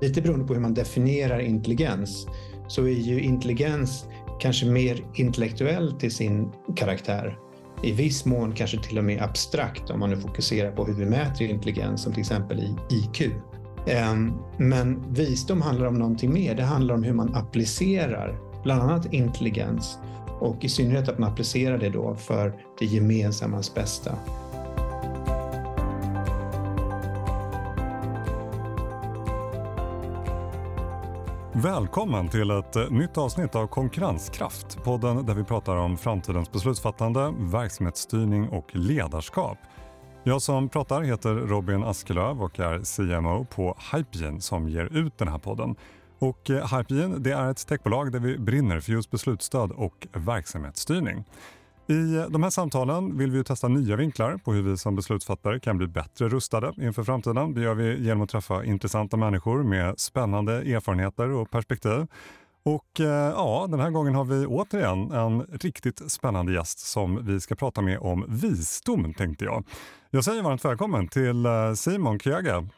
Lite beroende på hur man definierar intelligens så är ju intelligens kanske mer intellektuell till sin karaktär. I viss mån kanske till och med abstrakt om man nu fokuserar på hur vi mäter intelligens som till exempel i IQ. Ehm, men visdom handlar om någonting mer. Det handlar om hur man applicerar bland annat intelligens och i synnerhet att man applicerar det då för det gemensammas bästa. Välkommen till ett eh, nytt avsnitt av Konkurrenskraft, podden där vi pratar om framtidens beslutsfattande, verksamhetsstyrning och ledarskap. Jag som pratar heter Robin Askelöv och är CMO på Hypegen som ger ut den här podden. Och eh, Hypegen det är ett techbolag där vi brinner för just beslutsstöd och verksamhetsstyrning. I de här samtalen vill vi testa nya vinklar på hur vi som beslutsfattare kan bli bättre rustade inför framtiden. Det gör vi genom att träffa intressanta människor med spännande erfarenheter och perspektiv. Och eh, ja, den här gången har vi återigen en riktigt spännande gäst som vi ska prata med om visdom tänkte jag. Jag säger varmt välkommen till eh, Simon Kjöge.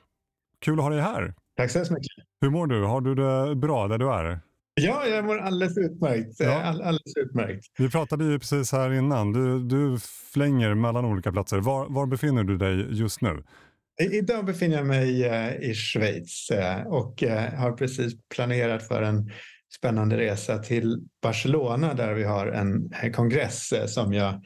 Kul att ha dig här. Tack så hemskt mycket. Hur mår du? Har du det bra där du är? Ja, jag mår alldeles utmärkt. Ja. All, alldeles utmärkt. Vi pratade ju precis här innan. Du, du flänger mellan olika platser. Var, var befinner du dig just nu? Idag befinner jag mig eh, i Schweiz eh, och eh, har precis planerat för en spännande resa till Barcelona där vi har en kongress som jag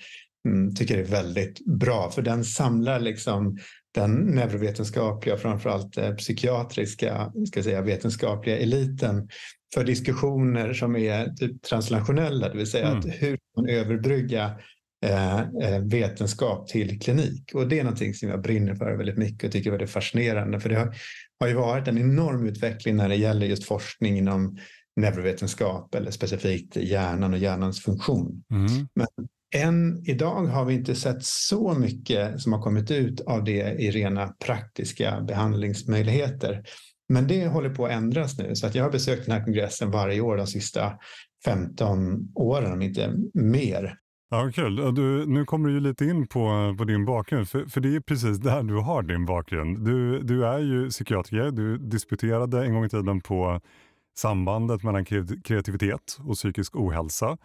mm, tycker är väldigt bra för den samlar liksom den neurovetenskapliga och framförallt psykiatriska ska säga, vetenskapliga eliten för diskussioner som är typ translationella, det vill säga mm. att hur man överbrygga eh, eh, vetenskap till klinik. Och det är någonting som jag brinner för väldigt mycket och tycker är väldigt fascinerande. För det har, har ju varit en enorm utveckling när det gäller just forskning inom neurovetenskap eller specifikt hjärnan och hjärnans funktion. Mm. Men än idag har vi inte sett så mycket som har kommit ut av det i rena praktiska behandlingsmöjligheter. Men det håller på att ändras nu så att jag har besökt den här kongressen varje år de sista 15 åren, om inte mer. Ja, kul. Du, nu kommer du ju lite in på, på din bakgrund, för, för det är precis där du har din bakgrund. Du, du är ju psykiatriker, du disputerade en gång i tiden på sambandet mellan kreativitet och psykisk ohälsa.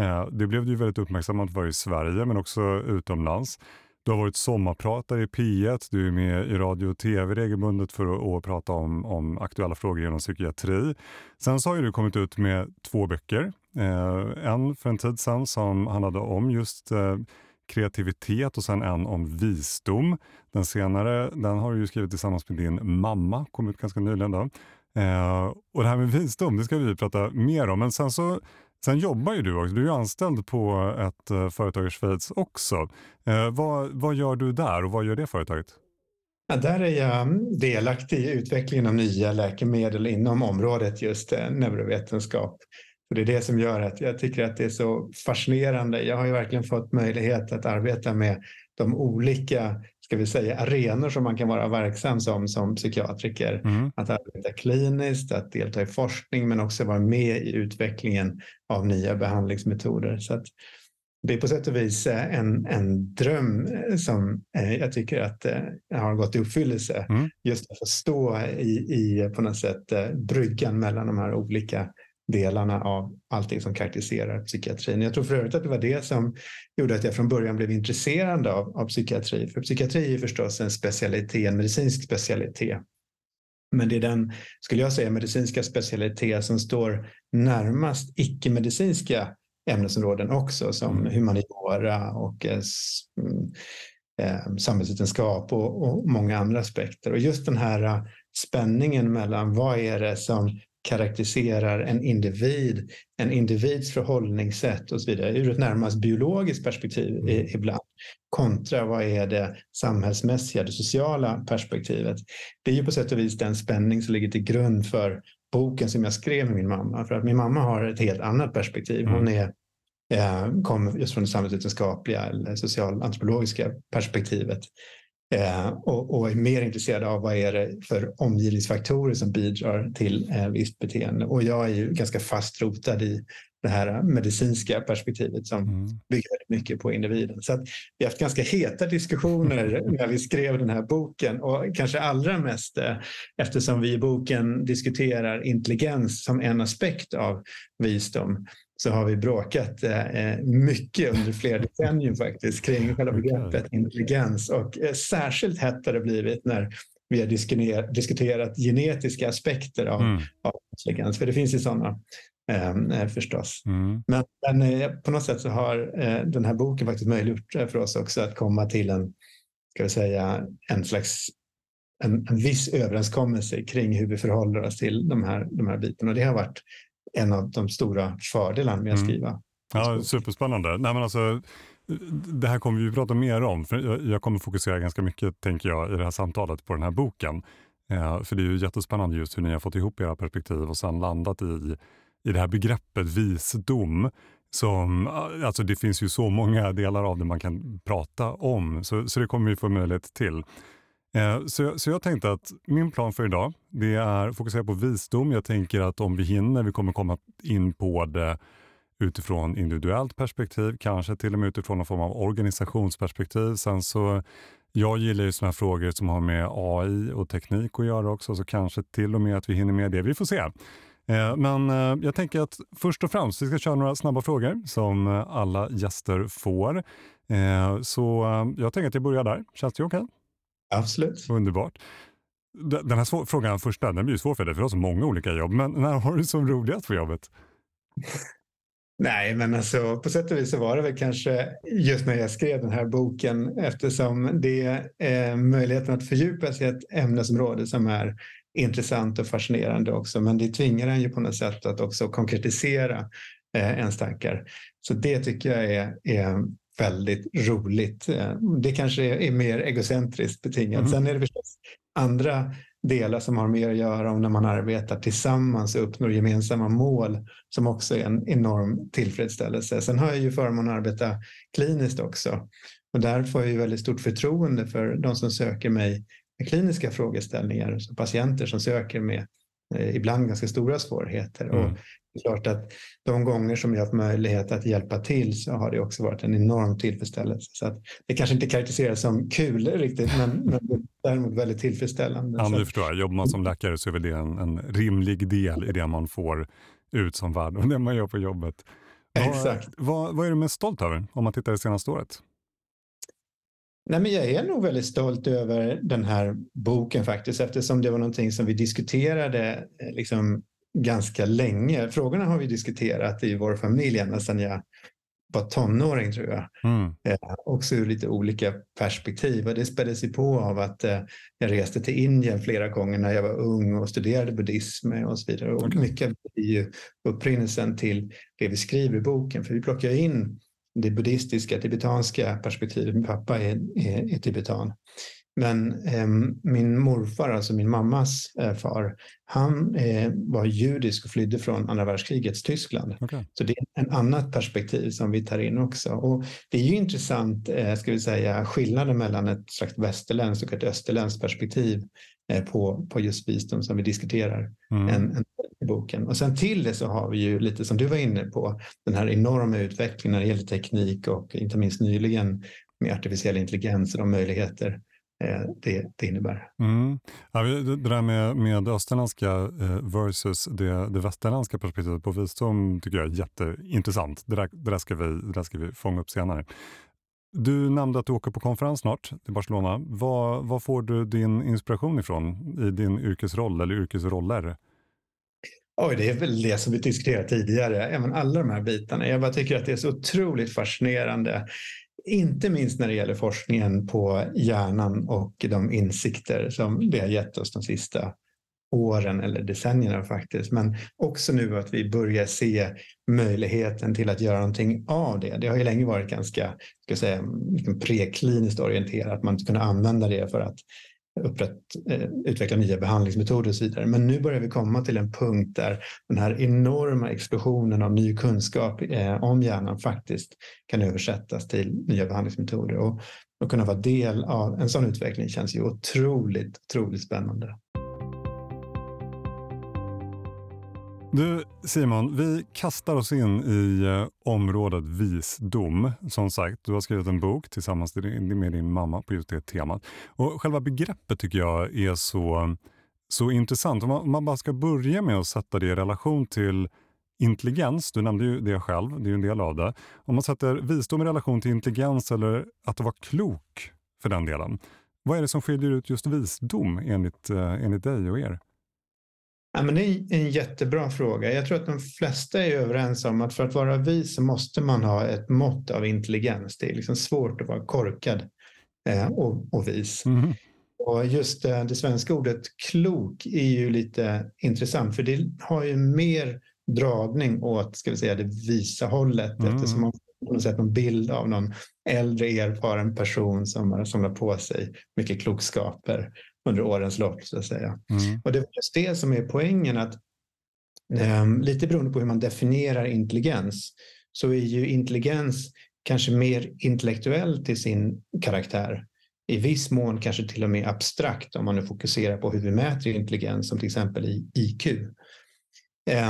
Eh, det blev ju väldigt uppmärksammat för i Sverige men också utomlands. Du har varit sommarpratare i P1, du är med i radio och tv regelbundet för att, prata om, om aktuella frågor inom psykiatri. Sen så har du kommit ut med två böcker. Eh, en för en tid sedan som handlade om just eh, kreativitet och sen en om visdom. Den senare den har du skrivit tillsammans med din mamma, kom ut ganska nyligen. Då. Eh, och det här med visdom, det ska vi prata mer om. Men sen så Sen jobbar ju du också. Du är anställd på ett eh, företag i Schweiz också. Eh, vad, vad gör du där och vad gör det företaget? Ja, där är jag mm, delaktig i utvecklingen av nya läkemedel inom området just eh, neurovetenskap. Och det är det som gör att jag tycker att det är så fascinerande. Jag har ju verkligen fått möjlighet att arbeta med de olika ska vi säga, arenor som man kan vara verksam som, som psykiatriker. Mm. Att arbeta kliniskt, att delta i forskning men också vara med i utvecklingen av nya behandlingsmetoder. Så att det är på sätt och vis eh, en, en dröm eh, som eh, jag tycker att har gått i uppfyllelse. Mm. Just att få stå i, i på något sätt bryggan mellan de här olika delarna av allting som karaktäriserar psykiatrin. Jag tror för övrigt att det var det som gjorde att jag från början blev intresserad av, av psykiatri. För psykiatri är förstås en specialitet, en medicinsk specialitet. Men det är den, skulle jag säga, medicinska specialitet som står närmast icke-medicinska ämnesområden också som mm. humaniora och eh, mm, eh, samhällsvetenskap och, och, många andra aspekter. Och just den här eh, spänningen mellan vad är det som karaktäriserar en individ, en individs förhållningssätt och så vidare ur ett närmast biologiskt perspektiv mm. ibland kontra vad är det samhällsmässiga, det sociala perspektivet. Det är ju på sätt och vis den spänning som ligger till grund för boken som jag skrev med min mamma. För att min mamma har ett helt annat perspektiv. Hon mm. är, eh, kommer just från det samhällsvetenskapliga eller socialantropologiska perspektivet. Eh, och, och, är mer intresserad av vad är det för omgivningsfaktorer som bidrar till eh, visst beteende. Och jag är ju ganska fast rotad i det här medicinska perspektivet som mm. bygger mycket på individen. Så vi har haft ganska heta diskussioner när vi skrev den här boken och kanske allra mest eh, eftersom vi i boken diskuterar intelligens som en aspekt av visdom så har vi bråkat eh, mycket under flera decennier faktiskt kring själva begreppet intelligens och eh, särskilt hett har det blivit när vi har diskuterat genetiska aspekter av, mm. av intelligens, för det finns ju sådana ehm, eh, förstås. Mm. Men, men eh, på något sätt så har eh, den här boken faktiskt möjliggjort för oss också att komma till en, ska vi säga, en slags en, en viss överenskommelse kring hur vi förhåller oss till de här, de här bitarna. Och det har varit en av de stora fördelarna med att mm. skriva. Ja, superspännande. Nej, men alltså, det här kommer vi prata mer om. För jag kommer fokusera ganska mycket, tänker jag, i det här samtalet på den här boken. Eh, för det är ju jättespännande just hur ni har fått ihop era perspektiv och sen landat i, i det här begreppet visdom. Som, alltså det finns ju så många delar av det man kan prata om, så, så det kommer vi få möjlighet till. Eh, så, så jag tänkte att min plan för idag det är att fokusera på visdom. Jag tänker att om vi hinner, vi kommer komma in på det utifrån individuellt perspektiv, kanske till och med utifrån någon form av organisationsperspektiv. Sen så, jag gillar ju sådana här frågor som har med AI och teknik att göra också, så kanske till och med att vi hinner med det. Vi får se. Eh, men eh, jag tänker att först och främst, vi ska köra några snabba frågor som alla gäster får. Så jag tänker att jag börjar där. Känns det okej? Okay? Absolut. Underbart. Den här frågan första, den blir svår för dig, för du har så många olika jobb. Men när har du som roligast på jobbet? Nej, men alltså på sätt och vis så var det väl kanske just när jag skrev den här boken eftersom det är möjligheten att fördjupa sig i ett ämnesområde som är intressant och fascinerande också. Men det tvingar en ju på något sätt att också konkretisera eh, ens tankar. Så det tycker jag är, är väldigt roligt. Eh, det kanske är mer egocentriskt betingat. Mm. Sen är det förstås andra delar som har mer att göra om när man arbetar tillsammans och uppnår gemensamma mål som också är en enorm tillfredsställelse. Sen har jag ju förmånen att arbeta kliniskt också och där får jag ju väldigt stort förtroende för de som söker mig med kliniska frågeställningar, så patienter som söker med eh, ibland ganska stora svårigheter. Mm. Och klart att de gånger som jag har haft möjlighet att hjälpa till så har det också varit en enorm tillfredsställelse. Så att det kanske inte karaktäriseras som kul riktigt, men, men däremot väldigt tillfredsställande. Ja, det förstår jag. Jobbar man som läkare så är väl det en, en rimlig del i det man får ut som värld och det man gör på jobbet. Exakt. Vad, vad är du mest stolt över om man tittar det senaste året? Nej, men jag är nog väldigt stolt över den här boken faktiskt eftersom det var någonting som vi diskuterade eh, liksom, ganska länge. Frågorna har vi diskuterat i vår familj ända sedan jag var tonåring tror jag. Mm. Eh, också ur lite olika perspektiv och det späddes ju på av att eh, jag reste till Indien flera gånger när jag var ung och studerade buddhism och så vidare. Och mycket är ju upprinnelsen till det vi skriver i boken för vi plockar in det buddhistiska, tibetanska perspektivet. Min pappa är, är, är tibetan. Men eh, min morfar, alltså min mammas eh, far, han eh, var judisk och flydde från andra världskrigets Tyskland. Okay. Så det är en annat perspektiv som vi tar in också. Och det är ju intressant, eh, ska vi säga, skillnaden mellan ett slags västerländskt och ett österländskt perspektiv eh, på, på just visdom som vi diskuterar mm. en, en, i boken. Och sen till det så har vi ju lite som du var inne på, den här enorma utvecklingen när det gäller teknik och inte minst nyligen med artificiell intelligens och de möjligheter det, det innebär. Mm. Ja, det där med, med österländska eh, versus det, det västerländska perspektivet på visdom tycker jag är jätteintressant. Det där, det där, ska, vi, det där ska vi fånga upp senare. Du nämnde att du åker på konferens snart till Barcelona. Var, var får du din inspiration ifrån i din yrkesroll eller yrkesroller? Oj, det är väl det som vi diskuterade tidigare, även alla de här bitarna. Jag bara tycker att det är så otroligt fascinerande inte minst när det gäller forskningen på hjärnan och de insikter som det har gett oss de sista åren eller decennierna faktiskt. Men också nu att vi börjar se möjligheten till att göra någonting av det. Det har ju länge varit ganska ska säga, liksom prekliniskt orienterat. Man kunde använda det för att upprätt, eh, utveckla nya behandlingsmetoder och så vidare. Men nu börjar vi komma till en punkt där den här enorma explosionen av ny kunskap eh, om hjärnan faktiskt kan översättas till nya behandlingsmetoder. Och att kunna vara del av en sån utveckling känns ju otroligt, otroligt spännande. Du Simon, vi kastar oss in i eh, området visdom. Som sagt, du har skrivit en bok tillsammans med din mamma på just det temat. Och själva begreppet tycker jag är så, så intressant. Om man, om man bara ska börja med att sätta det i relation till intelligens, du nämnde ju det själv, det är ju en del av det. Om man sätter visdom i relation till intelligens eller att vara klok för den delen. Vad är det som skiljer ut just visdom enligt, eh, enligt dig och er? Ja, men det är en jättebra fråga. Jag tror att de flesta är överens om att för att vara vis så måste man ha ett mått av intelligens. Det är liksom svårt att vara korkad eh, och, och, vis. Mm. Och just eh, det svenska ordet klok är ju lite intressant för det har ju mer dragning åt ska vi säga, det visa hållet mm. eftersom man på något sätt någon bild av någon äldre erfaren person som har samlat på sig mycket klokskaper under årens lopp. så att säga. Mm. Och det är just det som är poängen att um, lite beroende på hur man definierar intelligens så är ju intelligens kanske mer intellektuell till sin karaktär. I viss mån kanske till och med abstrakt om man nu fokuserar på hur vi mäter intelligens som till exempel i IQ.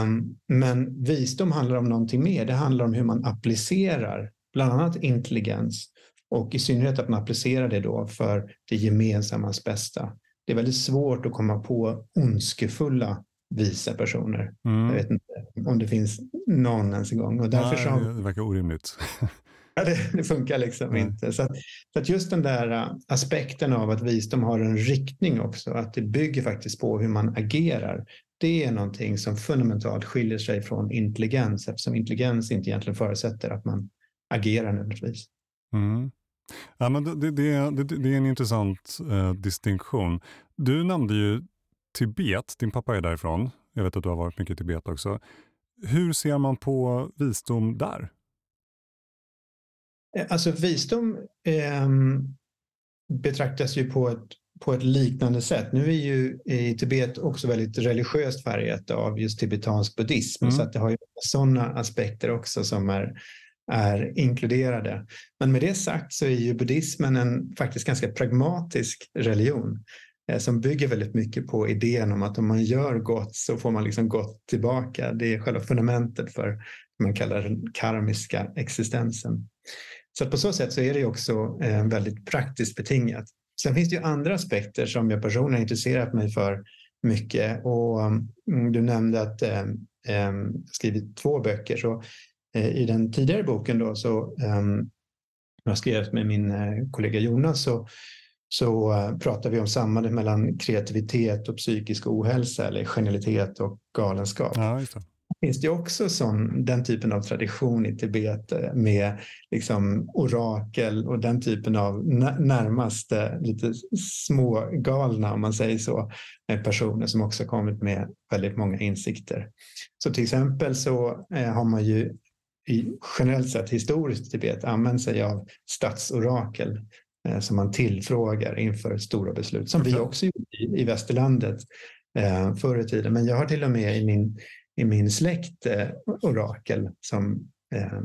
Um, men visdom handlar om någonting mer. Det handlar om hur man applicerar bland annat intelligens och i synnerhet att man applicerar det då för det gemensammas bästa det är väldigt svårt att komma på ondskefulla visa personer. Mm. Jag vet inte om det finns någon ens en gång. Och därför Nej, så... Det verkar orimligt. ja, det, det, funkar liksom Nej. inte. Så att, så att, just den där äh, aspekten av att visdom har en riktning också, att det bygger faktiskt på hur man agerar. Det är någonting som fundamentalt skiljer sig från intelligens eftersom intelligens inte egentligen förutsätter att man agerar nödvändigtvis. Mm. Ja, men det, det, det, det är en intressant eh, distinktion. Du nämnde ju Tibet, din pappa är därifrån. Jag vet att du har varit mycket i Tibet också. Hur ser man på visdom där? Eh, alltså visdom eh, betraktas ju på ett, på ett liknande sätt. Nu är ju i Tibet också väldigt religiöst färgat av just tibetansk buddhism, mm. så att det har ju sådana aspekter också som är är inkluderade. Men med det sagt så är ju buddhismen en faktiskt ganska pragmatisk religion eh, som bygger väldigt mycket på idén om att om man gör gott så får man liksom gott tillbaka. Det är själva fundamentet för vad man kallar den karmiska existensen. Så på så sätt så är det också eh, väldigt praktiskt betingat. Sen finns det ju andra aspekter som jag personligen intresserat mig för mycket och mm, du nämnde att jag skrivit två böcker. Så i den tidigare boken då så um, jag skrev med min eh, kollega Jonas så, så uh, pratar vi om sambandet mellan kreativitet och psykisk ohälsa eller genialitet och galenskap. Ja, det. Finns det också sån, den typen av tradition i Tibet med liksom orakel och den typen av närmast lite smågalna, om man säger så, personer som också kommit med väldigt många insikter. Så till exempel så eh, har man ju i, generellt sett historiskt i Tibet använt sig av statsorakel eh, som man tillfrågar inför stora beslut, som vi också gjorde i, i västerlandet eh, förr i tiden. Men jag har till och med i min, i min släkt eh, orakel som eh,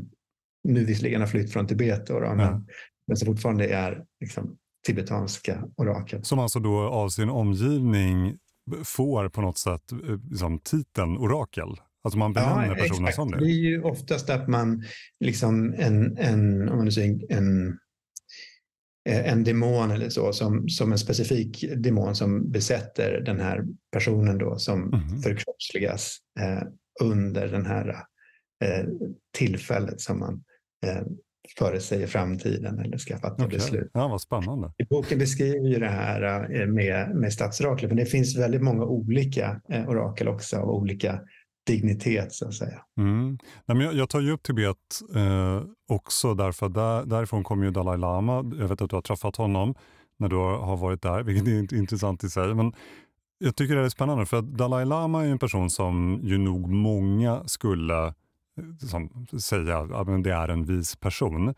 nu visserligen har flytt från Tibet, då, då, men, men som fortfarande är liksom, tibetanska orakel. Som alltså då av sin omgivning får på något sätt eh, liksom, titeln orakel? Alltså man benämner ja, personen exakt. som det? Det är ju oftast att man, liksom en, en, om man säger, en, en demon eller så, som, som en specifik demon som besätter den här personen då som mm. förkroppsligas eh, under den här eh, tillfället som man eh, förutsäger framtiden eller ska fatta okay. beslut. Ja, vad spännande. I boken beskriver ju det här eh, med, med stadsoraklet, men det finns väldigt många olika eh, orakel också av olika dignitet så att säga. Mm. Nej, men jag, jag, tar ju upp Tibet eh, också därför att där, därifrån kommer ju Dalai Lama. Jag vet att du har träffat honom när du har varit där, vilket är intressant i sig. Men jag tycker det är spännande för att Dalai Lama är en person som ju nog många skulle eh, som, säga att det är en vis person.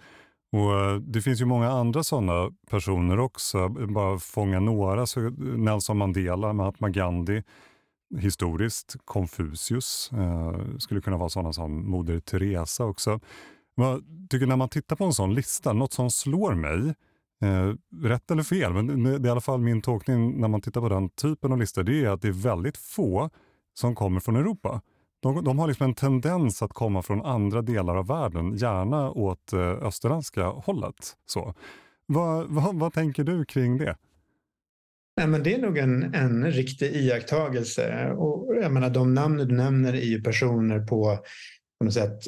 Och eh, Det finns ju många andra sådana personer också. Bara fånga några. Så Nelson Mandela, Mahatma Gandhi historiskt. Konfucius eh, skulle kunna vara sådana som Moder Teresa också. Jag tycker när man tittar på en sån lista, något som slår mig, eh, rätt eller fel, men det är i alla fall min tolkning när man tittar på den typen av listor, det är att det är väldigt få som kommer från Europa. de, de har liksom en tendens att komma från andra delar av världen, gärna åt eh, österländska hållet. Så. Vad, va, vad tänker du kring det? Nej, men det är nog en, en riktig iakttagelse. Och jag menar, de namn du nämner är ju personer på, på något sätt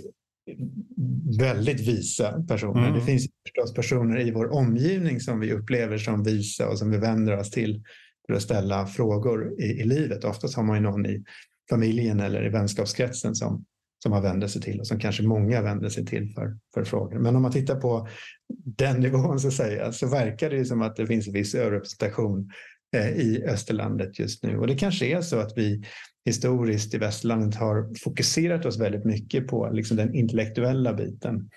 väldigt visa personer. Mm. Det finns förstås personer i vår omgivning som vi upplever som visa och som vi vänder oss till för att ställa frågor i, i livet. Oftast har man ju någon i familjen eller i vänskapskretsen som, som man vänder sig till och som kanske många vänder sig till för, för frågor. Men om man tittar på den nivån så, säga, så verkar det ju som att det finns viss överrepresentation i Österlandet just nu. Och det kanske är så att vi historiskt i västerlandet har fokuserat oss väldigt mycket på liksom den intellektuella biten.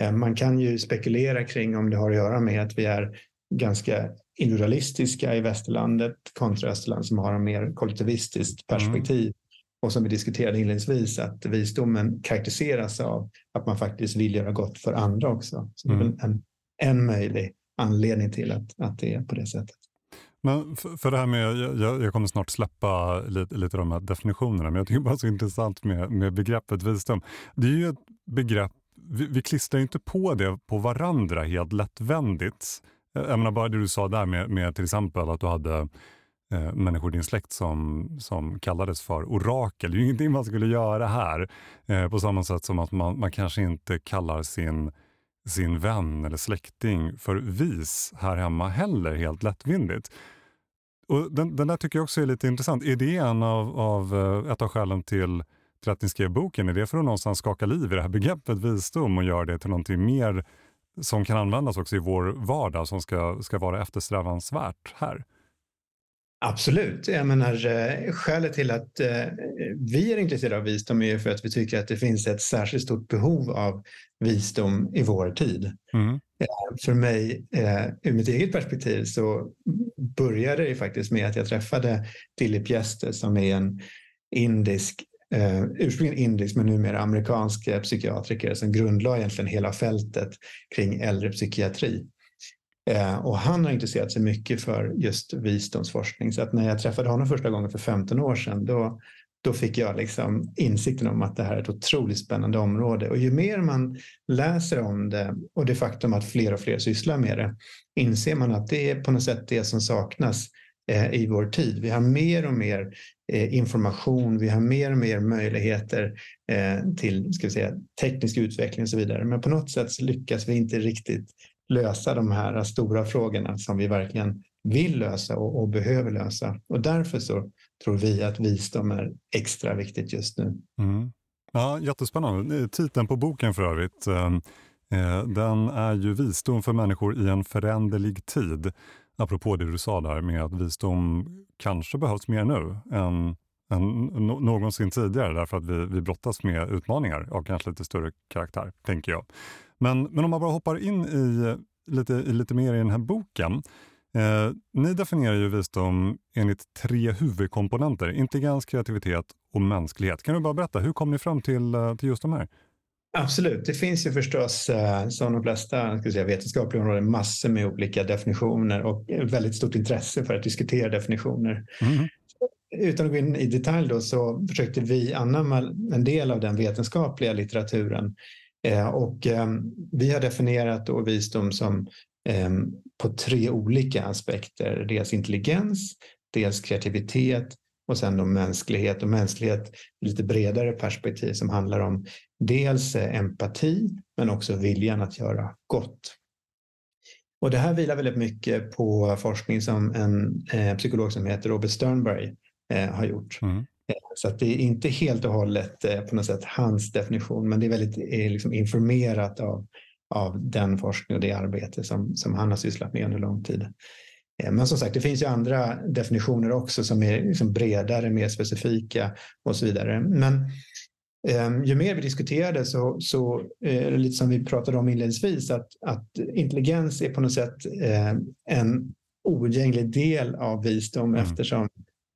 Eh, man kan ju spekulera kring om det har att göra med att vi är ganska individualistiska i västerlandet kontra Österland som har en mer kollektivistiskt mm. perspektiv. Mm. Och som vi diskuterade inledningsvis att visdomen karaktäriseras av att man faktiskt vill göra gott för andra också. Så det är mm. en, en möjlig anledning till att, att det är på det sättet. Men för, för det här med, jag, jag kommer snart släppa lite, lite de här definitionerna, men jag tycker bara så intressant med, med begreppet visdom. Det är ju ett begrepp, vi, vi klistrar inte på det på varandra helt lättvändigt. Eh, jag menar bara det du sa där med, med till exempel att du hade eh, människor i din släkt som, som kallades för orakel. Det är ju ingenting man skulle göra här. Eh, på samma sätt som att man, man kanske inte kallar sin, sin vän eller släkting för vis här hemma heller helt lättvindigt. Och den, den där tycker jag också är lite intressant. Är det en av, av, eh, ett av skälen till, till att ni skrev boken? Är det för att någonstans skaka liv i det här begreppet visdom och göra det till någonting mer som kan användas också i vår vardag som ska, ska vara eftersträvansvärt här? Absolut. Jag menar, eh, skälet till att eh, vi är intresserade av visdom är för att vi tycker att det finns ett särskilt stort behov av visdom i vår tid. Mm. För mig, eh, ur mitt eget perspektiv, så började det faktiskt med att jag träffade Dilip Jester som är en indisk, ursprungligen indisk men numera amerikansk psykiatriker som grundlade egentligen hela fältet kring äldrepsykiatri. Eh, och han har intresserat sig mycket för just visdomsforskning. Så att när jag träffade honom första gången för 15 år sedan då, då fick jag liksom insikten om att det här är ett otroligt spännande område. Och ju mer man läser om det och det faktum att fler och fler sysslar med det inser man att det är på något sätt det som saknas eh, i vår tid. Vi har mer och mer eh, information, vi har mer och mer möjligheter eh, till ska vi säga, teknisk utveckling och så vidare. Men på något sätt lyckas vi inte riktigt lösa de här stora frågorna som vi verkligen vill lösa och, och, behöver lösa. Och därför så tror vi att visdom är extra viktigt just nu. Mm. Ja, jättespännande. Titeln på boken för övrigt, ehm, eh, den är ju Visdom för människor i en föränderlig tid. Apropå det du sa där med att visdom kanske behövs mer nu än, än någonsin tidigare därför att vi, vi brottas med utmaningar av kanske lite större karaktär, tänker jag. Men, men om man bara hoppar in i lite, i lite mer i den här boken. Eh, ni definierar ju visdom enligt tre huvudkomponenter, intelligens, kreativitet och mänsklighet. Kan du bara berätta, hur kom ni fram till, eh, till just de här? Absolut, det finns ju förstås eh, som de flesta ska säga, vetenskapliga områden massor med olika definitioner och väldigt stort intresse för att diskutera definitioner. Mm. Utan att gå in i detalj då, så försökte vi anamma en del av den vetenskapliga litteraturen Eh, och ehm, vi har definierat då visdom som ehm, på tre olika aspekter. Dels intelligens, dels kreativitet och sen då mänsklighet. Och mänsklighet i lite bredare perspektiv som handlar om dels eh, empati men också viljan att göra gott. Och det här vilar väldigt mycket på forskning som en eh, psykolog som heter Robert Sternberg har gjort. Mm. Så att det är inte helt och hållet eh, på något sätt hans definition, men det är väldigt är liksom informerat av, av den forskning och det arbete som, som han har sysslat med under lång tid. Eh, men som sagt, det finns ju andra definitioner också som är liksom bredare, mer specifika och så vidare. Men eh, ju mer vi diskuterade så, så eh, lite som vi pratade om inledningsvis, att, att intelligens är på något sätt eh, en oundgänglig del av visdom mm. eftersom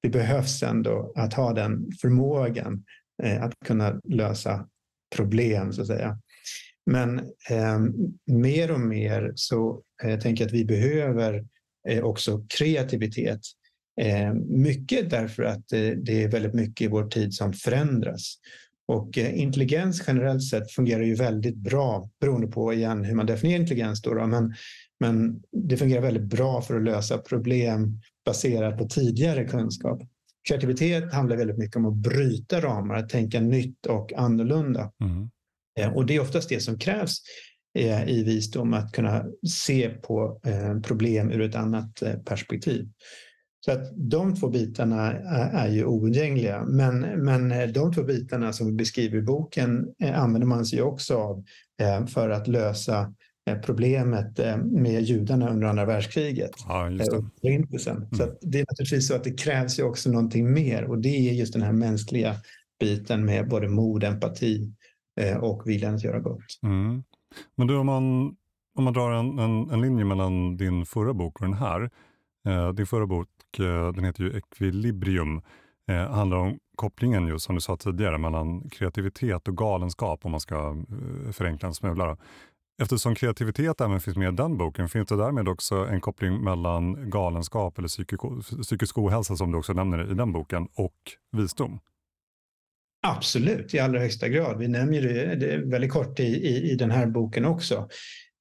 det behövs ändå att ha den förmågan eh, att kunna lösa problem så att säga. Men eh, mer och mer så eh, tänker jag att vi behöver eh, också kreativitet. Eh, mycket därför att det, det är väldigt mycket i vår tid som förändras. Och eh, intelligens generellt sett fungerar ju väldigt bra beroende på igen hur man definierar intelligens. Då, då men, men det fungerar väldigt bra för att lösa problem baserat på tidigare kunskap. Kreativitet handlar väldigt mycket om att bryta ramar, att tänka nytt och annorlunda. Mm. Eh, och det är oftast det som krävs eh, i visdom, att kunna se på eh, problem ur ett annat perspektiv. Så att de två bitarna är ju oundgängliga. Men, men de två bitarna som vi beskriver i boken använder man sig också av för att lösa problemet med judarna under andra världskriget. Ja, just det. Mm. Så det är naturligtvis så att det krävs ju också någonting mer och det är just den här mänskliga biten med både mod, empati och viljan att göra gott. Mm. Men du, om man, om man drar en, en, en linje mellan din förra bok och den här. Eh, din förra bok eh, den heter ju Equilibrium. Eh, handlar om kopplingen, just som du sa tidigare, mellan kreativitet och galenskap om man ska eh, förenkla en smula. Eftersom kreativitet även finns med i den boken, finns det därmed också en koppling mellan galenskap eller psykisk, psykisk ohälsa som du också nämner i den boken och visdom? Absolut, i allra högsta grad. Vi nämner det, det väldigt kort i, i, i den här boken också.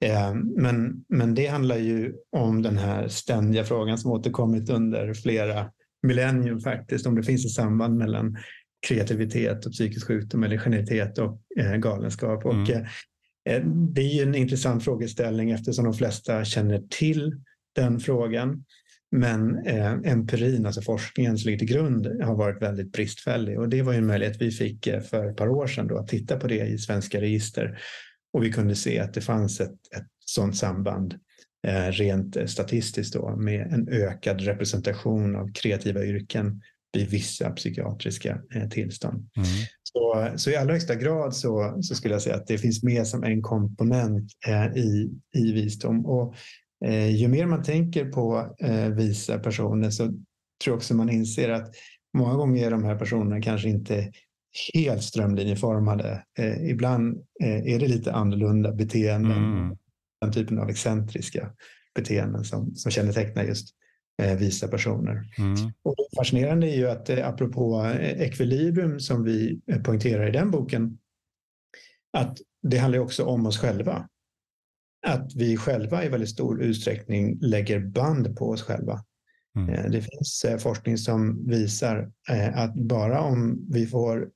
Eh, men, men det handlar ju om den här ständiga frågan som återkommit under flera millennium faktiskt, om det finns ett samband mellan kreativitet och psykisk sjukdom eller genialitet och eh, galenskap. Mm. Och, eh, Eh, det är ju en intressant frågeställning eftersom de flesta känner till den frågan. Men eh, empirin, alltså forskningen som ligger till grund, har varit väldigt bristfällig. Och det var ju en möjlighet vi fick eh, för ett par år sedan då, att titta på det i svenska register. Och vi kunde se att det fanns ett, ett sådant samband eh, rent eh, statistiskt då, med en ökad representation av kreativa yrken vid vissa psykiatriska eh, tillstånd. Mm. Så, så i allra högsta grad så, så skulle jag säga att det finns med som en komponent eh, i, i visdom. Och Eh, ju mer man tänker på eh, visa personer så tror jag också man inser att många gånger är de här personerna kanske inte helt strömlinjeformade. Eh, ibland är det lite annorlunda beteenden, mm. den typen av excentriska beteenden som, som kännetecknar just visa personer. Mm. Och fascinerande är ju att apropå ekvilibrium som vi poängterar i den boken, att det handlar också om oss själva att vi själva i väldigt stor utsträckning lägger band på oss själva. Mm. Eh, det finns eh, forskning som visar eh, att bara om vi får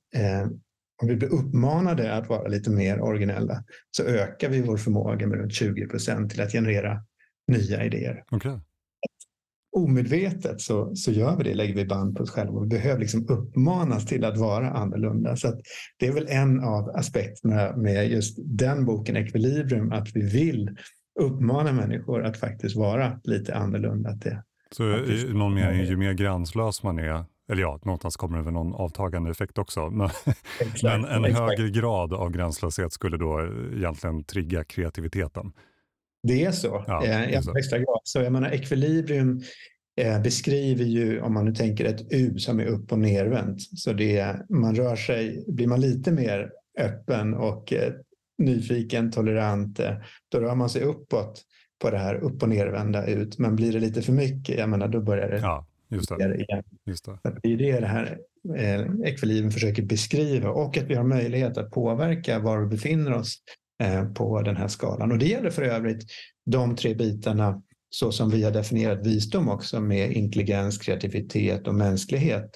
om vi blir uppmanade att vara lite mer originella så ökar vi vår förmåga med runt 20 procent till att generera nya idéer. Okay omedvetet så, så gör vi det, lägger vi band på oss själva. Vi behöver liksom uppmanas till att vara annorlunda. Så det är väl en av aspekterna med just den boken, Equilibrium, att vi vill uppmana människor att faktiskt vara lite annorlunda. Att det, så i någon mening, ju mer gränslös man är, eller ja, någonstans kommer det väl någon avtagande effekt också, men, exakt, men en exakt. högre grad av gränslöshet skulle då egentligen trigga kreativiteten. Det är så, ja, eh, i allra högsta grad. Så jag menar, ekvilibrium eh, beskriver ju, om man nu tänker ett U som är upp och nervänt, så det man rör sig, blir man lite mer öppen och eh, nyfiken, tolerant, eh, då rör man sig uppåt på det här upp och nervända ut. Men blir det lite för mycket, jag menar, då börjar det, ja, just det. igen. Just det. det är det det här eh, ekvilibrium försöker beskriva och att vi har möjlighet att påverka var vi befinner oss Eh, på den här skalan. Och det gäller för övrigt de tre bitarna så som vi har definierat visdom också med intelligens, kreativitet och mänsklighet.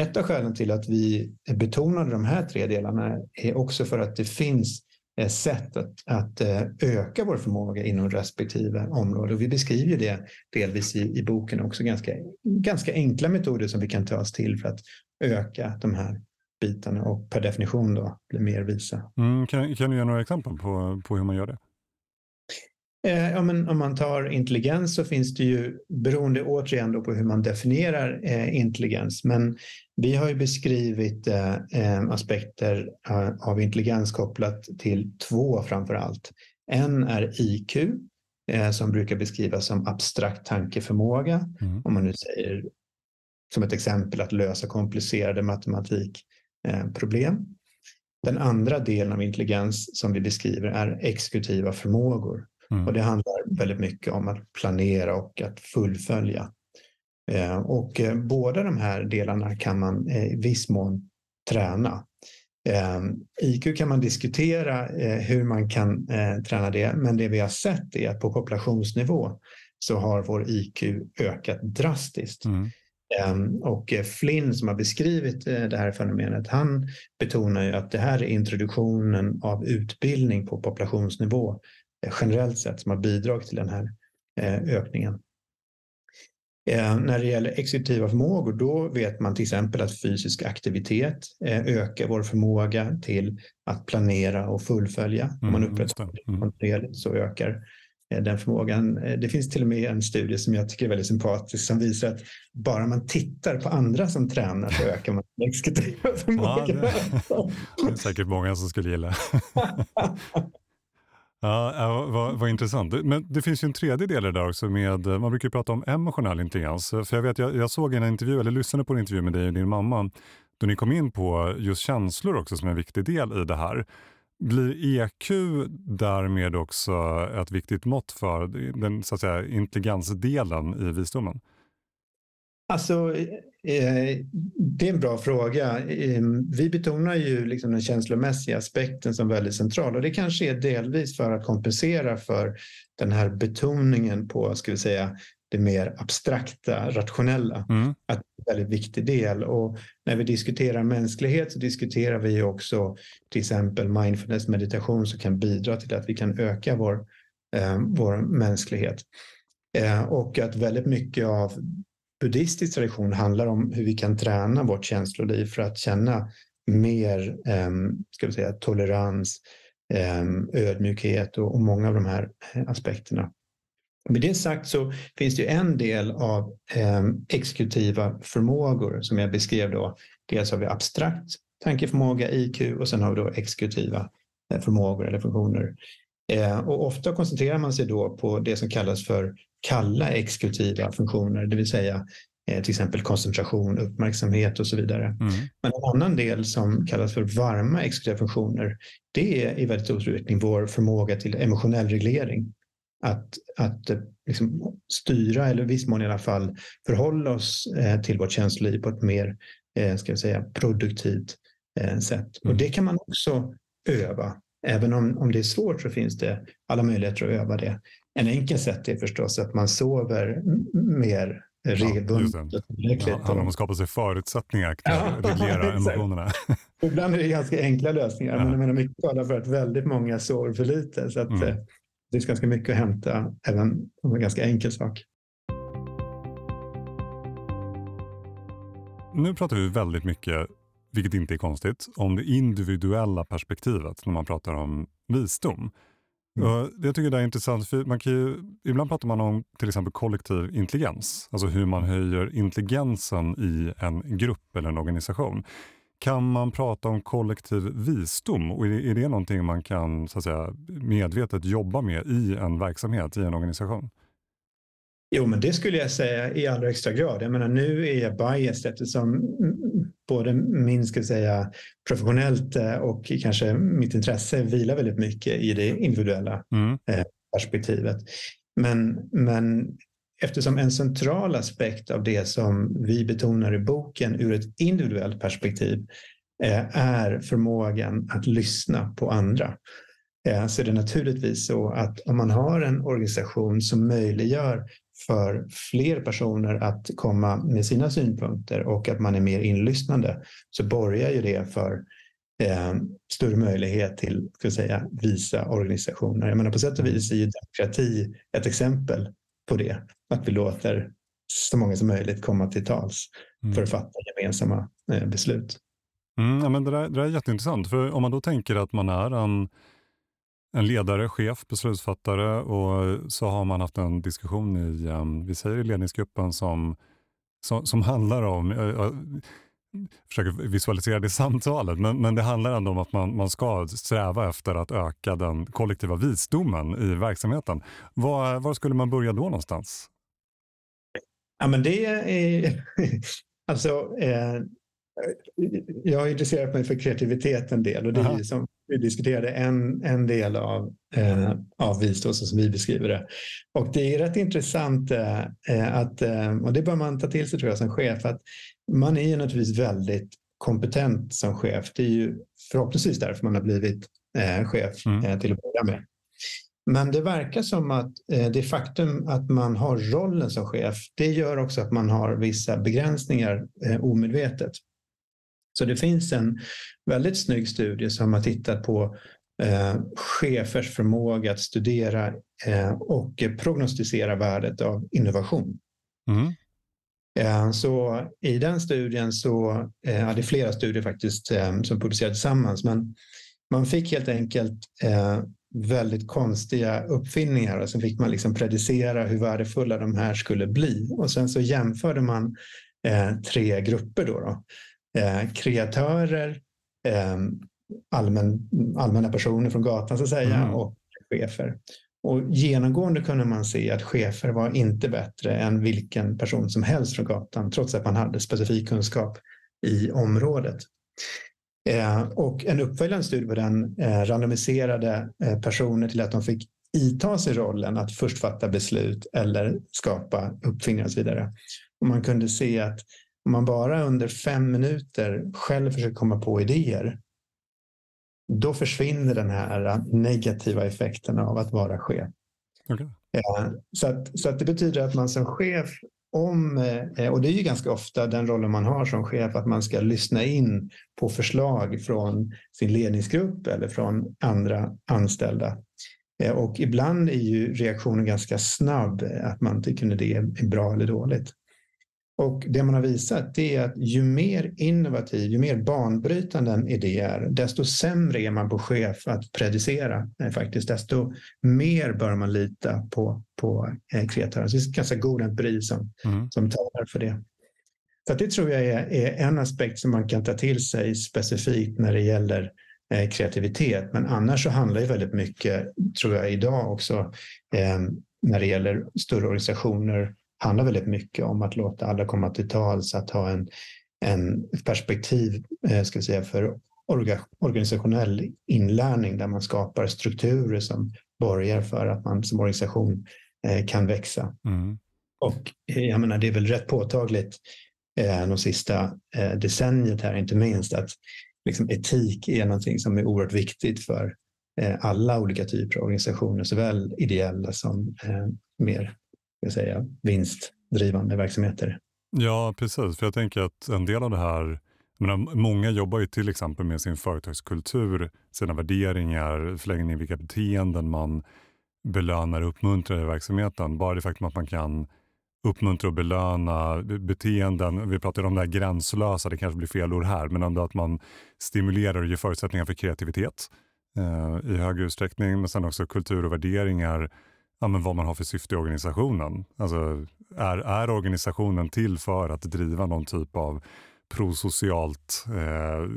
Ett av skälen till att vi betonade de här tre delarna är också för att det finns sätt att, att eh, öka vår förmåga inom respektive område. Och vi beskriver det delvis i, i boken också, ganska, ganska enkla metoder som vi kan ta oss till för att öka de här bitarna och per definition då bli mer visa. Mm, kan, kan du ge några exempel på, på hur man gör det? Eh, ja, men om man tar intelligens så finns det ju, beroende återigen på hur man definierar eh, intelligens, men vi har ju beskrivit eh, eh aspekter eh, av intelligens kopplat till två framför allt. En är IQ eh, som brukar beskrivas som abstrakt tankeförmåga, mm. om man nu säger som ett exempel att lösa komplicerade matematik problem. Den andra delen av intelligens som vi beskriver är exekutiva förmågor. Mm. Och det handlar väldigt mycket om att planera och att fullfölja. Eh, och eh, båda de här delarna kan man i viss mån träna. IQ kan man diskutera hur man kan träna det, men det vi har sett är att på populationsnivå så har vår IQ ökat drastiskt. Mm. Och Flynn som har beskrivit det här fenomenet, han betonar ju att det här är introduktionen av utbildning på populationsnivå generellt sett som har bidragit till den här ökningen. Eh, när det gäller exekutiva förmågor då vet man till exempel att fysisk aktivitet eh, ökar vår förmåga till att planera och fullfölja. Om man mm, upprätthåller det mm. kontinuerligt så ökar eh, den förmågan. Det finns till och med en studie som jag tycker är väldigt sympatisk som visar att bara man tittar på andra som tränar så ökar man den exekutiva förmågan. Ja, det, är säkert många som skulle gilla. Ja, vad, vad intressant. Men det finns ju en tredje del där också med, man brukar prata om emotionell intelligens. För jag vet, jag, jag såg en intervju, eller lyssnade på en intervju med dig och din mamma, då ni kom in på just känslor också som en viktig del i det här. Blir EQ därmed också ett viktigt mått för den så att säga, intelligensdelen i visdomen? Alltså, eh, det är en bra fråga. Eh, vi betonar ju liksom den känslomässiga aspekten som väldigt central och det kanske är delvis för att kompensera för den här betoningen på, ska vi säga, det mer abstrakta, rationella. Mm. Att väldigt viktig del. Och när vi diskuterar mänsklighet så diskuterar vi också till exempel mindfulness meditation som kan bidra till att vi kan öka vår, eh, vår mänsklighet. Eh, och att väldigt mycket av buddhistisk tradition handlar om hur vi kan träna vårt känsloliv för att känna mer eh, ska vi säga, tolerans, ehm, ödmjukhet och, många av de här eh, aspekterna. Med det sagt så finns det en del av eh, exekutiva förmågor som jag beskrev då. Dels har vi abstrakt tankeförmåga, IQ, och sen har vi då exekutiva eh, förmågor eller funktioner. Eh, och ofta koncentrerar man sig då på det som kallas för kalla exekutiva funktioner, det vill säga eh, till exempel koncentration, uppmärksamhet och så vidare. Mm. Men en annan del som kallas för varma exekutiva funktioner, det är i väldigt stor utsträckning vår förmåga till emotionell reglering. Att, att eh, liksom styra, eller i viss mån i alla fall, förhålla oss eh, till vårt känsloliv på ett mer ska jag säga, produktivt sätt. Mm. Och det kan man också öva. Även om, om det är svårt så finns det alla möjligheter att öva det. En enkel sätt är förstås att man sover mer regelbundet. Ja, det handlar om att skapa sig förutsättningar att reglera emotionerna. Ibland är det ganska enkla lösningar, ja. men jag menar mycket talar för att väldigt många sover för lite. Så att, mm. Det finns ganska mycket att hämta även om en ganska enkel sak. Nu pratar vi väldigt mycket, vilket inte är konstigt, om det individuella perspektivet när man pratar om visdom. Mm. Jag tycker det är intressant, för man kan ju, ibland pratar man om till exempel kollektiv intelligens, alltså hur man höjer intelligensen i en grupp eller en organisation. Kan man prata om kollektiv visdom och är, är det någonting man kan så att säga, medvetet jobba med i en verksamhet, i en organisation? Jo, men det skulle jag säga i allra högsta grad. Jag menar, nu är jag biased eftersom både min ska säga, professionellt eh, och kanske mitt intresse vilar väldigt mycket i det individuella mm. Eh, perspektivet. Men, men eftersom en central aspekt av det som vi betonar i boken ur ett individuellt perspektiv eh, är förmågan att lyssna på andra eh, så är det naturligtvis så att om man har en organisation som möjliggör för fler personer att komma med sina synpunkter och att man är mer inlyssnande så borgar ju det för eh, större möjlighet till ska säga, visa organisationer. Jag menar, på sätt och vis är ju demokrati ett exempel på det. Att vi låter så många som möjligt komma till tals mm. för att fatta gemensamma eh, beslut. Mm, ja, men det, där, det där är jätteintressant. För om man då tänker att man är en en ledare, chef, beslutsfattare och så har man haft en diskussion i, um, vi säger i ledningsgruppen som, som, som handlar om, jag, jag försöker visualisera det samtalet, men, men det handlar ändå om att man, man ska sträva efter att öka den kollektiva visdomen i verksamheten. Var, var skulle man börja då någonstans? Ja, men det är, alltså, eh, jag har intresserat mig för kreativitet en del och det är som vi diskuterade en, en del av, eh, av visdom som vi beskriver det. Och det är rätt intressant eh, att, eh, och det bör man ta till sig tror jag som chef, att man är ju naturligtvis väldigt kompetent som chef. Det är ju förhoppningsvis därför man har blivit eh, chef mm. Eh, till att börja med. Men det verkar som att eh, det faktum att man har rollen som chef, det gör också att man har vissa begränsningar eh, omedvetet. Så det finns en väldigt snygg studie som har tittat på eh, chefers förmåga att studera eh, och prognostisera värdet av innovation. Mm. Eh, så i den studien så, eh, ja, det är flera studier faktiskt eh, som publicerades tillsammans, men man fick helt enkelt väldigt konstiga uppfinningar och så fick man liksom predicera hur värdefulla de här skulle bli. Och sen så jämförde man tre grupper. Då, då. Kreatörer, allmän, allmänna personer från gatan så att säga mm. och chefer. Och genomgående kunde man se att chefer var inte bättre än vilken person som helst från gatan, trots att man hade specifik kunskap i området. Eh, och en uppföljande studie på den eh, randomiserade eh, personer till att de fick ita sig rollen att först fatta beslut eller skapa uppfinningar och så vidare. Och man kunde se att om man bara under fem minuter själv försöker komma på idéer då försvinner den här negativa effekten av att vara chef. Okay. Så, att, så att det betyder att man som chef, om, eh, och det är ju ganska ofta den rollen man har som chef, att man ska lyssna in på förslag från sin ledningsgrupp eller från andra anställda. Eh, och ibland är ju reaktionen ganska snabb, att man tycker att det är bra eller dåligt. Och det man har visat är att ju mer innovativ, ju mer banbrytande en idé är, desto sämre är man på chef att predicera eh, faktiskt. Desto mer bör man lita på, på eh, kreatören. Så det är ganska god empiri som, mm. som talar för det. Så det tror jag är, är, en aspekt som man kan ta till sig specifikt när det gäller eh, kreativitet. Men annars så handlar det väldigt mycket, tror jag idag också, eh, när det gäller större organisationer handlar väldigt mycket om att låta alla komma till tals, att ha en, en perspektiv eh, ska säga, för organisationell inlärning där man skapar strukturer som borgar för att man som organisation eh, kan växa. Mm. Och eh, jag menar, det är väl rätt påtagligt de sista decenniet här, inte minst, att liksom, etik är någonting som är oerhört viktigt för alla olika typer av organisationer, såväl ideella som mer ska säga, vinstdrivande verksamheter. Ja, precis. För jag tänker att en del av det här menar, många jobbar ju till exempel med sin företagskultur, sina värderingar, förlängning vilka beteenden man belönar och uppmuntrar i verksamheten. Bara det faktum att man kan uppmuntra och belöna beteenden. Vi pratar om det här gränslösa, det kanske blir fel ord här, men ändå att man stimulerar och ger förutsättningar för kreativitet eh, i högre utsträckning. Men sen också kultur och värderingar ja, men vad man har för syfte i organisationen. Alltså, är, är organisationen till för att driva någon typ av prosocialt eh,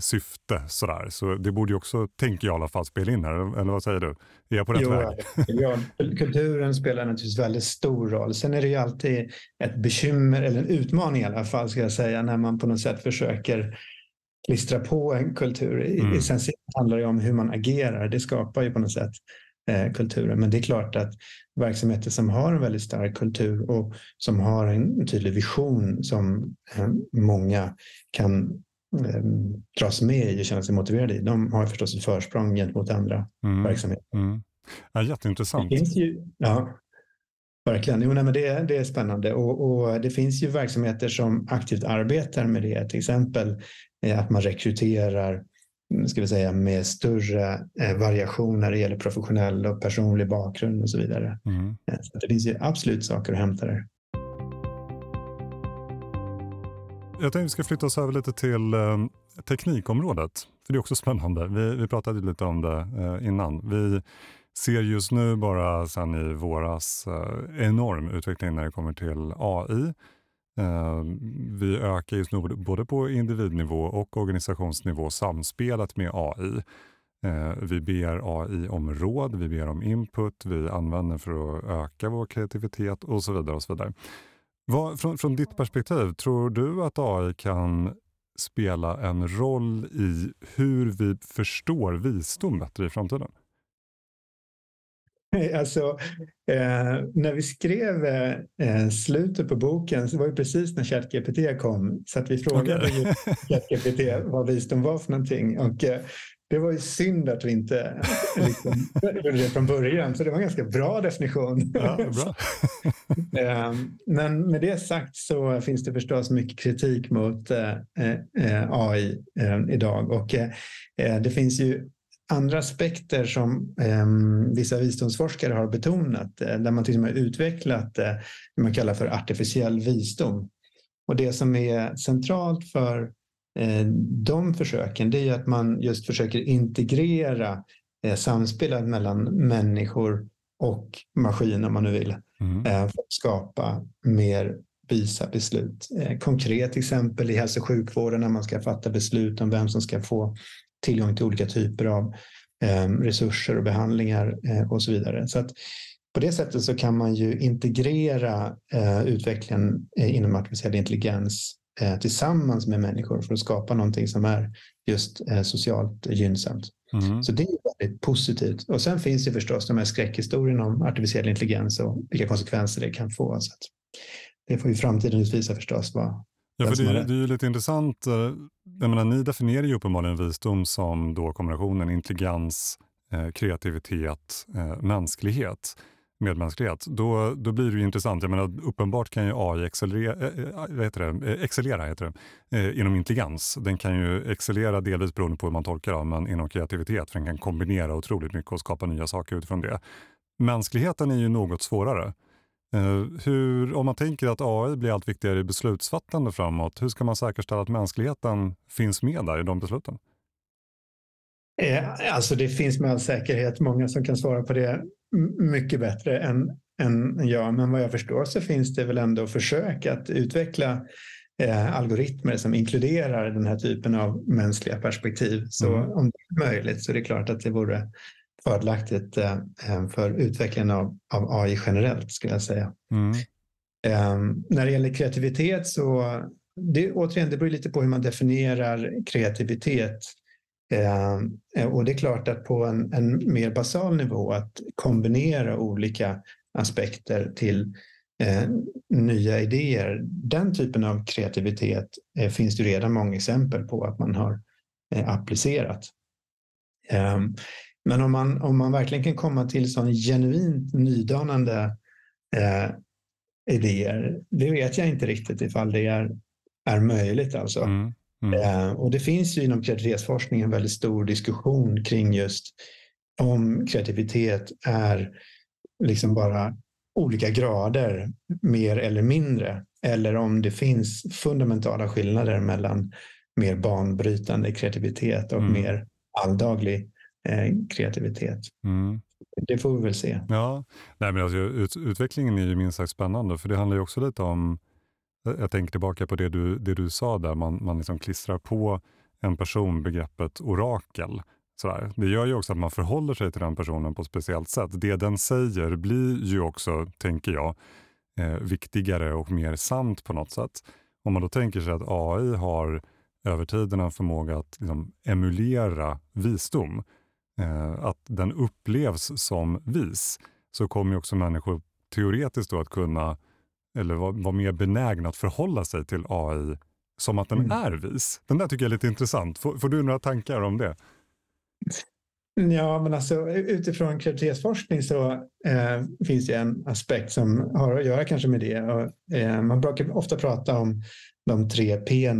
syfte. Sådär. Så det borde ju också, tänker jag i alla fall, spela in här. Eller vad säger du? Är jag på rätt jo, väg? ja, kulturen spelar naturligtvis väldigt stor roll. Sen är det ju alltid ett bekymmer, eller en utmaning i alla fall, ska jag säga, när man på något sätt försöker klistra på en kultur. Mm. Sen handlar det om hur man agerar. Det skapar ju på något sätt eh, kulturen. Men det är klart att verksamheter som har en väldigt stark kultur och som har en tydlig vision som eh, många kan eh, dras med i och känna sig motiverade i, de har förstås ett försprång gentemot andra mm. verksamheter. Mm. Ja, jätteintressant. Det finns ju, ja, verkligen. Jo, nej, men det, det är spännande och, och, det finns ju verksamheter som aktivt arbetar med det, till exempel eh, att man rekryterar ska vi säga, med större eh, variation när det gäller professionell och personlig bakgrund och så vidare. Mm. Eh, så det finns ju absolut saker att hämta där. Jag tänkte vi ska flytta oss över lite till eh, teknikområdet. För det är också spännande. Vi, vi pratade lite om det innan. Vi ser just nu bara sen i våras enorm utveckling när det kommer till AI. Ehm, vi ökar just nu både på individnivå och organisationsnivå samspelet med AI. Ehm, vi ber AI om råd, vi ber om input, vi använder för att öka vår kreativitet och så vidare. och så vidare. Vad, från, från ditt perspektiv, tror du att AI kan spela en roll i hur vi förstår visdom bättre i framtiden? Alltså, eh, när vi skrev eh, slutet på boken så var det precis när ChatGPT kom. Så att vi frågade okay. ChatGPT vad visdom var för någonting. Och, eh, det var ju synd att vi inte liksom, gjorde det från början, så det var en ganska bra definition. Ja, bra. Ehm, men med det sagt så finns det förstås mycket kritik mot eh, eh, AI idag och eh, det finns ju andra aspekter som vissa visdomsforskare har betonat där man till och med utvecklat det man kallar för artificiell visdom. Och det som är centralt för Eh, de försöken det är att man just försöker integrera eh, samspelet mellan människor och maskin om man nu vill mm. Eh, för att skapa mer visa beslut. Konkret exempel i hälso och sjukvården när man ska fatta beslut om vem som ska få tillgång till olika typer av resurser och behandlingar och så vidare. Så att på det sättet så kan man ju integrera utvecklingen inom artificiell intelligens eh, tillsammans med människor för att skapa någonting som är just eh, socialt gynnsamt. Mm. Så det är väldigt positivt. Och sen finns det förstås de här skräckhistorierna om artificiell intelligens och vilka konsekvenser det kan få. Så det får ju framtiden utvisa förstås. Vad, Ja, för det, det är ju lite intressant. Eh, jag menar, ni definierar ju uppenbarligen visdom som då kombinationen intelligens, eh, kreativitet, eh, mänsklighet medmänsklighet, då, då blir det ju intressant. Jag menar, uppenbart kan ju AI excellera, äh, heter det? excellera heter det, inom intelligens. Den kan ju excellera delvis beroende på hur man tolkar det, men inom kreativitet, för den kan kombinera otroligt mycket och skapa nya saker utifrån det. Mänskligheten är ju något svårare. Eh, hur, om man tänker att AI blir allt viktigare i beslutsfattande framåt, hur ska man säkerställa att mänskligheten finns med där i de besluten? Eh, alltså det finns med all säkerhet många som kan svara på det mycket bättre än, än jag. Men vad jag förstår så finns det väl ändå försök att utveckla eh, algoritmer som inkluderar den här typen av mänskliga perspektiv. Så mm. om det är möjligt så är det klart att det vore fördelaktigt eh, eh för utvecklingen av, av AI generellt skulle jag säga. Mm. Eh, när det gäller kreativitet så det, återigen, det beror lite på hur man definierar kreativitet. Eh, och det är klart att på en, en, mer basal nivå att kombinera olika aspekter till eh, nya idéer. Den typen av kreativitet eh, finns det redan många exempel på att man har applicerat. Men om man, om man verkligen kan komma till sån genuint nydanande eh, idéer, det vet jag inte riktigt ifall det är, är möjligt. Alltså. Mm. Mm. Eh, och det finns ju inom kreativitetsforskning en väldigt stor diskussion kring just om kreativitet är liksom bara olika grader, mer eller mindre, eller om det finns fundamentala skillnader mellan mer banbrytande kreativitet och mm. mer alldaglig kreativitet. Mm. Det får vi väl se. Ja, Nej, men alltså, ut, utvecklingen är ju minst sagt spännande, för det handlar ju också lite om jag tänker tillbaka på det du, det du sa där, man, man liksom klistrar på en person begreppet orakel. Sådär. Det gör ju också att man förhåller sig till den personen på ett speciellt sätt. Det den säger blir ju också, tänker jag, eh, viktigare och mer sant på något sätt. Om man då tänker sig att AI har över tiden en förmåga att liksom, emulera visdom, eh, att den upplevs som vis, så kommer också människor teoretiskt att kunna eller vara var mer benägna att förhålla sig till AI som att den mm. är vis. Den där tycker jag är lite intressant. Får, får, du några tankar om det? Ja, men alltså utifrån kreativitetsforskning så eh, finns det en aspekt som har att göra kanske med det. Och, eh, man brukar ofta prata om de tre p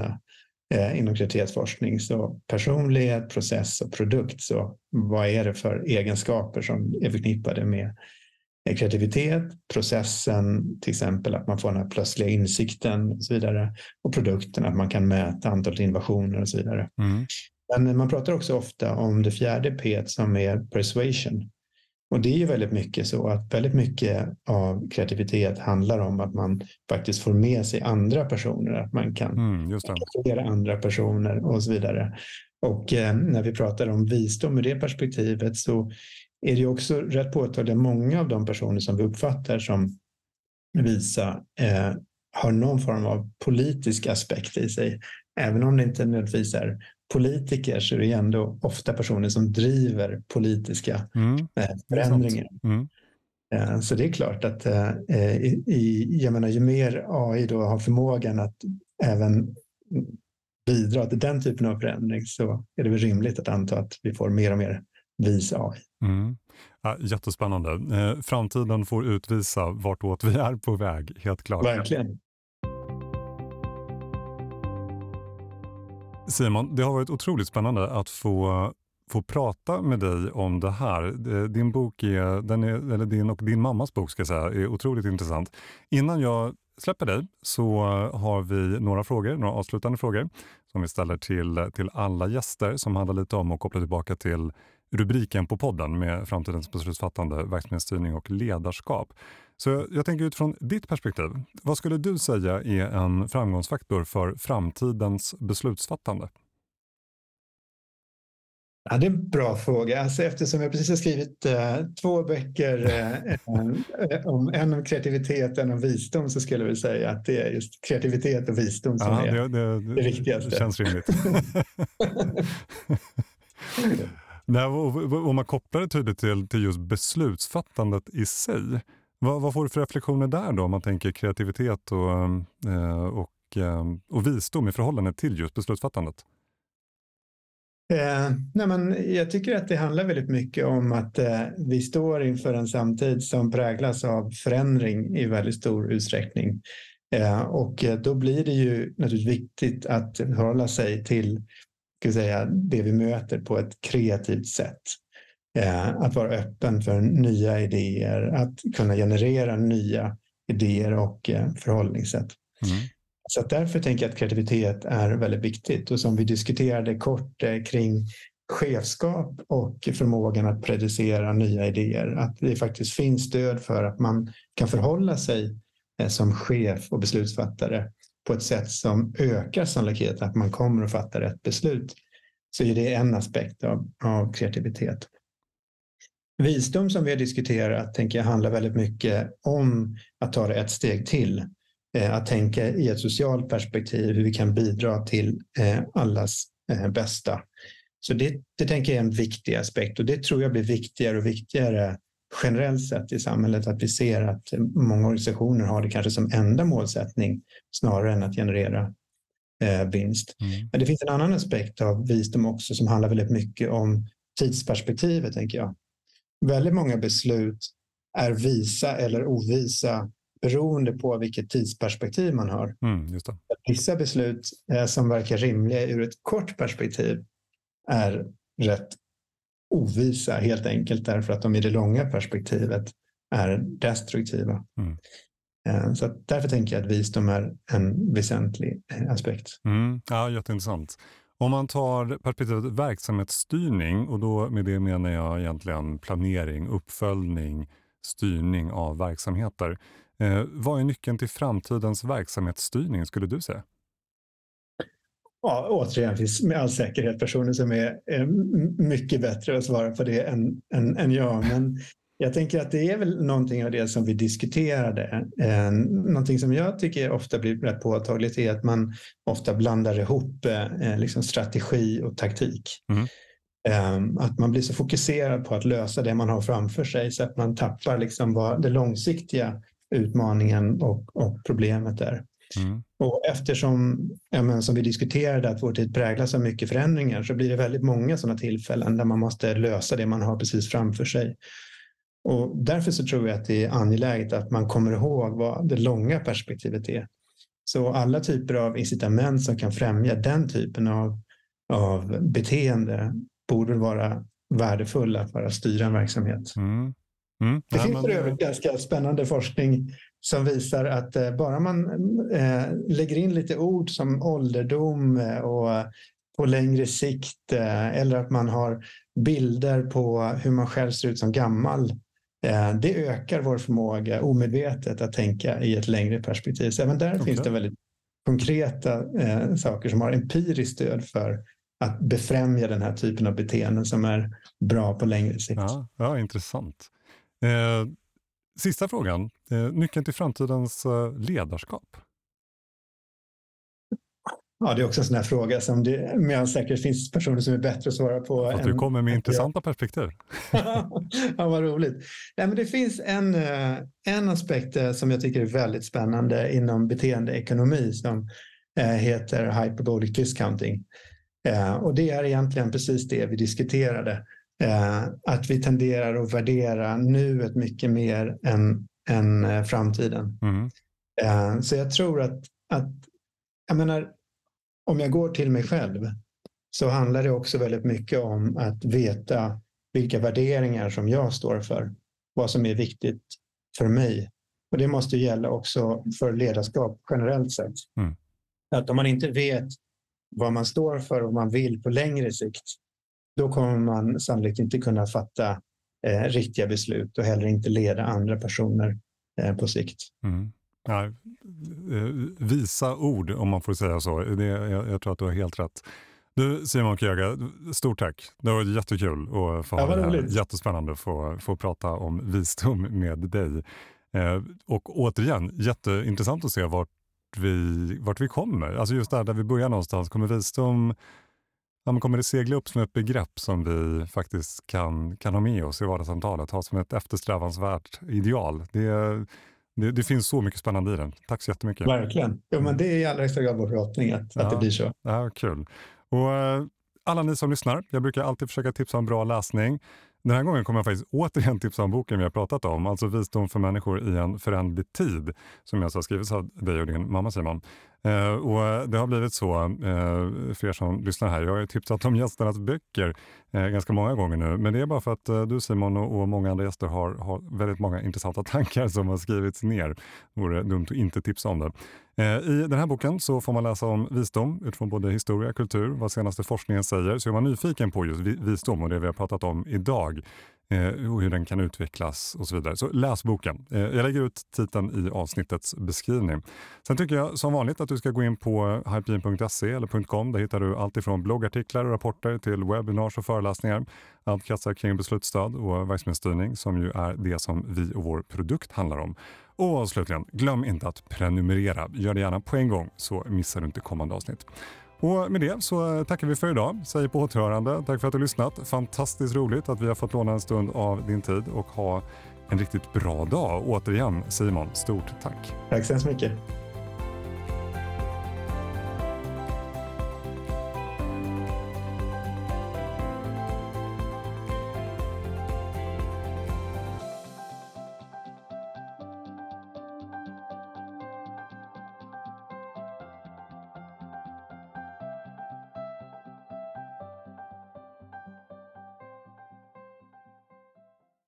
eh, inom kreativitetsforskning. Så personlighet, process och produkt. Så vad är det för egenskaper som är förknippade med kreativitet, processen, till exempel att man får den här plötsliga insikten och så vidare. Och produkten, att man kan mäta antalet innovationer och så vidare. Mm. Men man pratar också ofta om det fjärde P som är persuasion. Och det är ju väldigt mycket så att väldigt mycket av kreativitet handlar om att man faktiskt får med sig andra personer, att man kan mm, andra personer och så vidare. Och eh, när vi pratar om visdom ur det perspektivet så är det också rätt påtagligt att många av de personer som vi uppfattar som visa eh, har någon form av politisk aspekt i sig. även om det inte nödvändigtvis är politiker så är det ändå ofta personer som driver politiska mm. förändringar. Mm. Så det är klart att i, jag menar, ju mer AI då har förmågan att även bidra till den typen av förändring så är det väl rimligt att anta att vi får mer och mer vis AI. Mm. Ja, jättespännande. Eh, framtiden får utvisa vartåt vi är på väg, helt klart. Verkligen. Simon, det har varit otroligt spännande att få, få prata med dig om det här. Din bok är, den är, eller din och din mammas bok ska jag säga, är otroligt intressant. Innan jag släpper dig så har vi några frågor, några avslutande frågor som vi ställer till, till alla gäster som handlar lite om att koppla tillbaka till rubriken på podden med framtidens beslutsfattande, verksamhetsstyrning och ledarskap. Så jag tänker utifrån ditt perspektiv, vad skulle du säga är en framgångsfaktor för framtidens beslutsfattande? Ja, det är en bra fråga. Alltså, eftersom jag precis har skrivit uh, två böcker, uh, om en om kreativitet och en om visdom, så skulle jag vilja säga att det är just kreativitet och visdom som ja, är det, det, det viktigaste. Det känns rimligt. Nej, om man kopplar det tydligt till, till just beslutsfattandet i sig, vad, vad får du för reflektioner där då om man tänker kreativitet och, eh, och, eh, och visdom i förhållande till just beslutsfattandet? Eh, nej men jag tycker att det handlar väldigt mycket om att eh, vi står inför en samtid som präglas av förändring i väldigt stor utsträckning. Eh, och då blir det ju naturligtvis viktigt att förhålla sig till ska säga, det vi möter på ett kreativt sätt. Eh, att vara öppen för nya idéer, att kunna generera nya idéer och eh, förhållningssätt. Mm. Så därför tänker jag att kreativitet är väldigt viktigt. Och som vi diskuterade kort eh, kring chefskap och förmågan att predicera nya idéer. Att det faktiskt finns stöd för att man kan förhålla sig som chef och beslutsfattare på ett sätt som ökar sannolikheten att man kommer att fatta rätt beslut. Så är det en aspekt av, av kreativitet. Visdom som vi har diskuterat tänker jag handlar väldigt mycket om att ta det ett steg till. Eh, att tänka i ett socialt perspektiv hur vi kan bidra till eh, allas eh, bästa. Så det, det tänker jag är en viktig aspekt och det tror jag blir viktigare och viktigare generellt sett i samhället att vi ser att många organisationer har det kanske som enda målsättning snarare än att generera eh, vinst. Mm. Men det finns en annan aspekt av visdom också som handlar väldigt mycket om tidsperspektivet, tänker jag. Väldigt många beslut är visa eller ovisa beroende på vilket tidsperspektiv man har. Mm, Vissa beslut eh, som verkar rimliga ur ett kort perspektiv är rätt ovisa helt enkelt därför att de i det långa perspektivet är destruktiva. Mm. Eh, så därför tänker jag att visdom är en väsentlig eh, aspekt. Mm. Ja, jätteintressant. Om man tar perspektivet verksamhetsstyrning och då med det menar jag egentligen planering, uppföljning, styrning av verksamheter. Eh, vad är nyckeln till framtidens verksamhetsstyrning skulle du säga? Ja, återigen finns med all säkerhet personer som är, är mycket bättre att svara på det än, än, än jag. Men jag tänker att det är väl någonting av det som vi diskuterade. Eh, någonting som jag tycker ofta blir rätt påtagligt är att man ofta blandar ihop eh, liksom strategi och taktik. Mm. Eh, att man blir så fokuserad på att lösa det man har framför sig så att man tappar liksom vad det långsiktiga utmaningen och, och problemet är. Mm. Och eftersom, ja, men, som vi diskuterade, att vår tid präglas av mycket förändringar så blir det väldigt många sådana tillfällen där man måste lösa det man har precis framför sig. Och därför så tror jag att det är angeläget att man kommer ihåg vad det långa perspektivet är. Så alla typer av incitament som kan främja den typen av, av beteende borde vara värdefulla för att styra en verksamhet. Mm. Mm. Det ja, finns för övrigt ganska spännande forskning som visar att eh, bara man eh, lägger in lite ord som ålderdom eh, och på längre sikt eller att man har bilder på hur man själv ser ut som gammal det ökar vår förmåga omedvetet att tänka i ett längre perspektiv. Så även där okay. finns det väldigt konkreta saker som har empiriskt stöd för att befrämja den här typen av beteenden som är bra på längre sikt. Ja, ja intressant. Eh, sista frågan. Eh, nyckeln till framtidens eh, ledarskap? Ja, det är också en sån här fråga som det med all säkerhet finns personer som är bättre att svara på. Att du kommer med intressanta perspektiv. ja, vad roligt. Nej, men det finns en, eh, en aspekt som jag tycker är väldigt spännande inom beteendeekonomi som heter hyperbolic discounting. Och det är egentligen precis det vi diskuterade. Att vi tenderar att värdera nuet mycket mer än, än framtiden. Mm. Så jag tror att, att jag menar, om jag går till mig själv så handlar det också väldigt mycket om att veta vilka värderingar som jag står för. Vad som är viktigt för mig. Och det måste gälla också för ledarskap generellt sett. Mm. Att om man inte vet vad man står för och vad man vill på längre sikt, då kommer man sannolikt inte kunna fatta eh, riktiga beslut och heller inte leda andra personer eh, på sikt. Mm. Ja, eh, visa ord om man får säga så. Det, jag, jag tror att du har helt rätt. Du Simon Kjöga, stort tack. Det var jättekul och få ja, det jättespännande att få, få prata om visdom med dig. Eh, och återigen, jätteintressant att se vart vi, vart vi kommer. Alltså just där, där vi börjar någonstans. Kommer visdom ja, kommer det segla upp som ett begrepp som vi faktiskt kan, kan ha med oss i vardagssamtalet? Ha som ett eftersträvansvärt ideal. Det det, det, finns så mycket spännande i den. Tack så jättemycket. Verkligen. Ja, men det är i allra högsta grad vår förhoppning att, ja, att det blir så. Ja, kul. Och, eh, alla ni som lyssnar, jag brukar alltid försöka tipsa om bra läsning. Den här gången kommer jag faktiskt återigen tipsa om boken vi har pratat om, alltså Visdom för människor i en föränderlig tid, som jag har skrivits av dig och din mamma Simon. Eh, och eh, det har blivit så, eh, för er som lyssnar här, jag har tipsat om gästernas böcker eh, ganska många gånger nu, men det är bara för att eh, du Simon och, och, många andra gäster har, har väldigt många intressanta tankar som har skrivits ner. Det vore dumt att inte tipsa om det. Eh, I den här boken så får man läsa om visdom utifrån både historia, kultur, vad senaste forskningen säger. Så är man nyfiken på just visdom och det vi har pratat om idag Eh, och hur den kan utvecklas och så vidare. Så läs boken. Eh, jag lägger ut titeln i avsnittets beskrivning. Sen tycker jag som vanligt att du ska gå in på hypeen.se eller .com. Där hittar du allt ifrån bloggartiklar och rapporter till webbinars och föreläsningar. Allt kretsar kring beslutsstöd och verksamhetsstyrning som ju är det som vi och vår produkt handlar om. Och slutligen, glöm inte att prenumerera. Gör det gärna på en gång så missar du inte kommande avsnitt. Och med det så tackar vi för idag. Säger på återhörande. Tack för att du lyssnat. Fantastiskt roligt att vi har fått låna en stund av din tid och ha en riktigt bra dag. Återigen Simon, stort tack. Tack så hemskt mycket.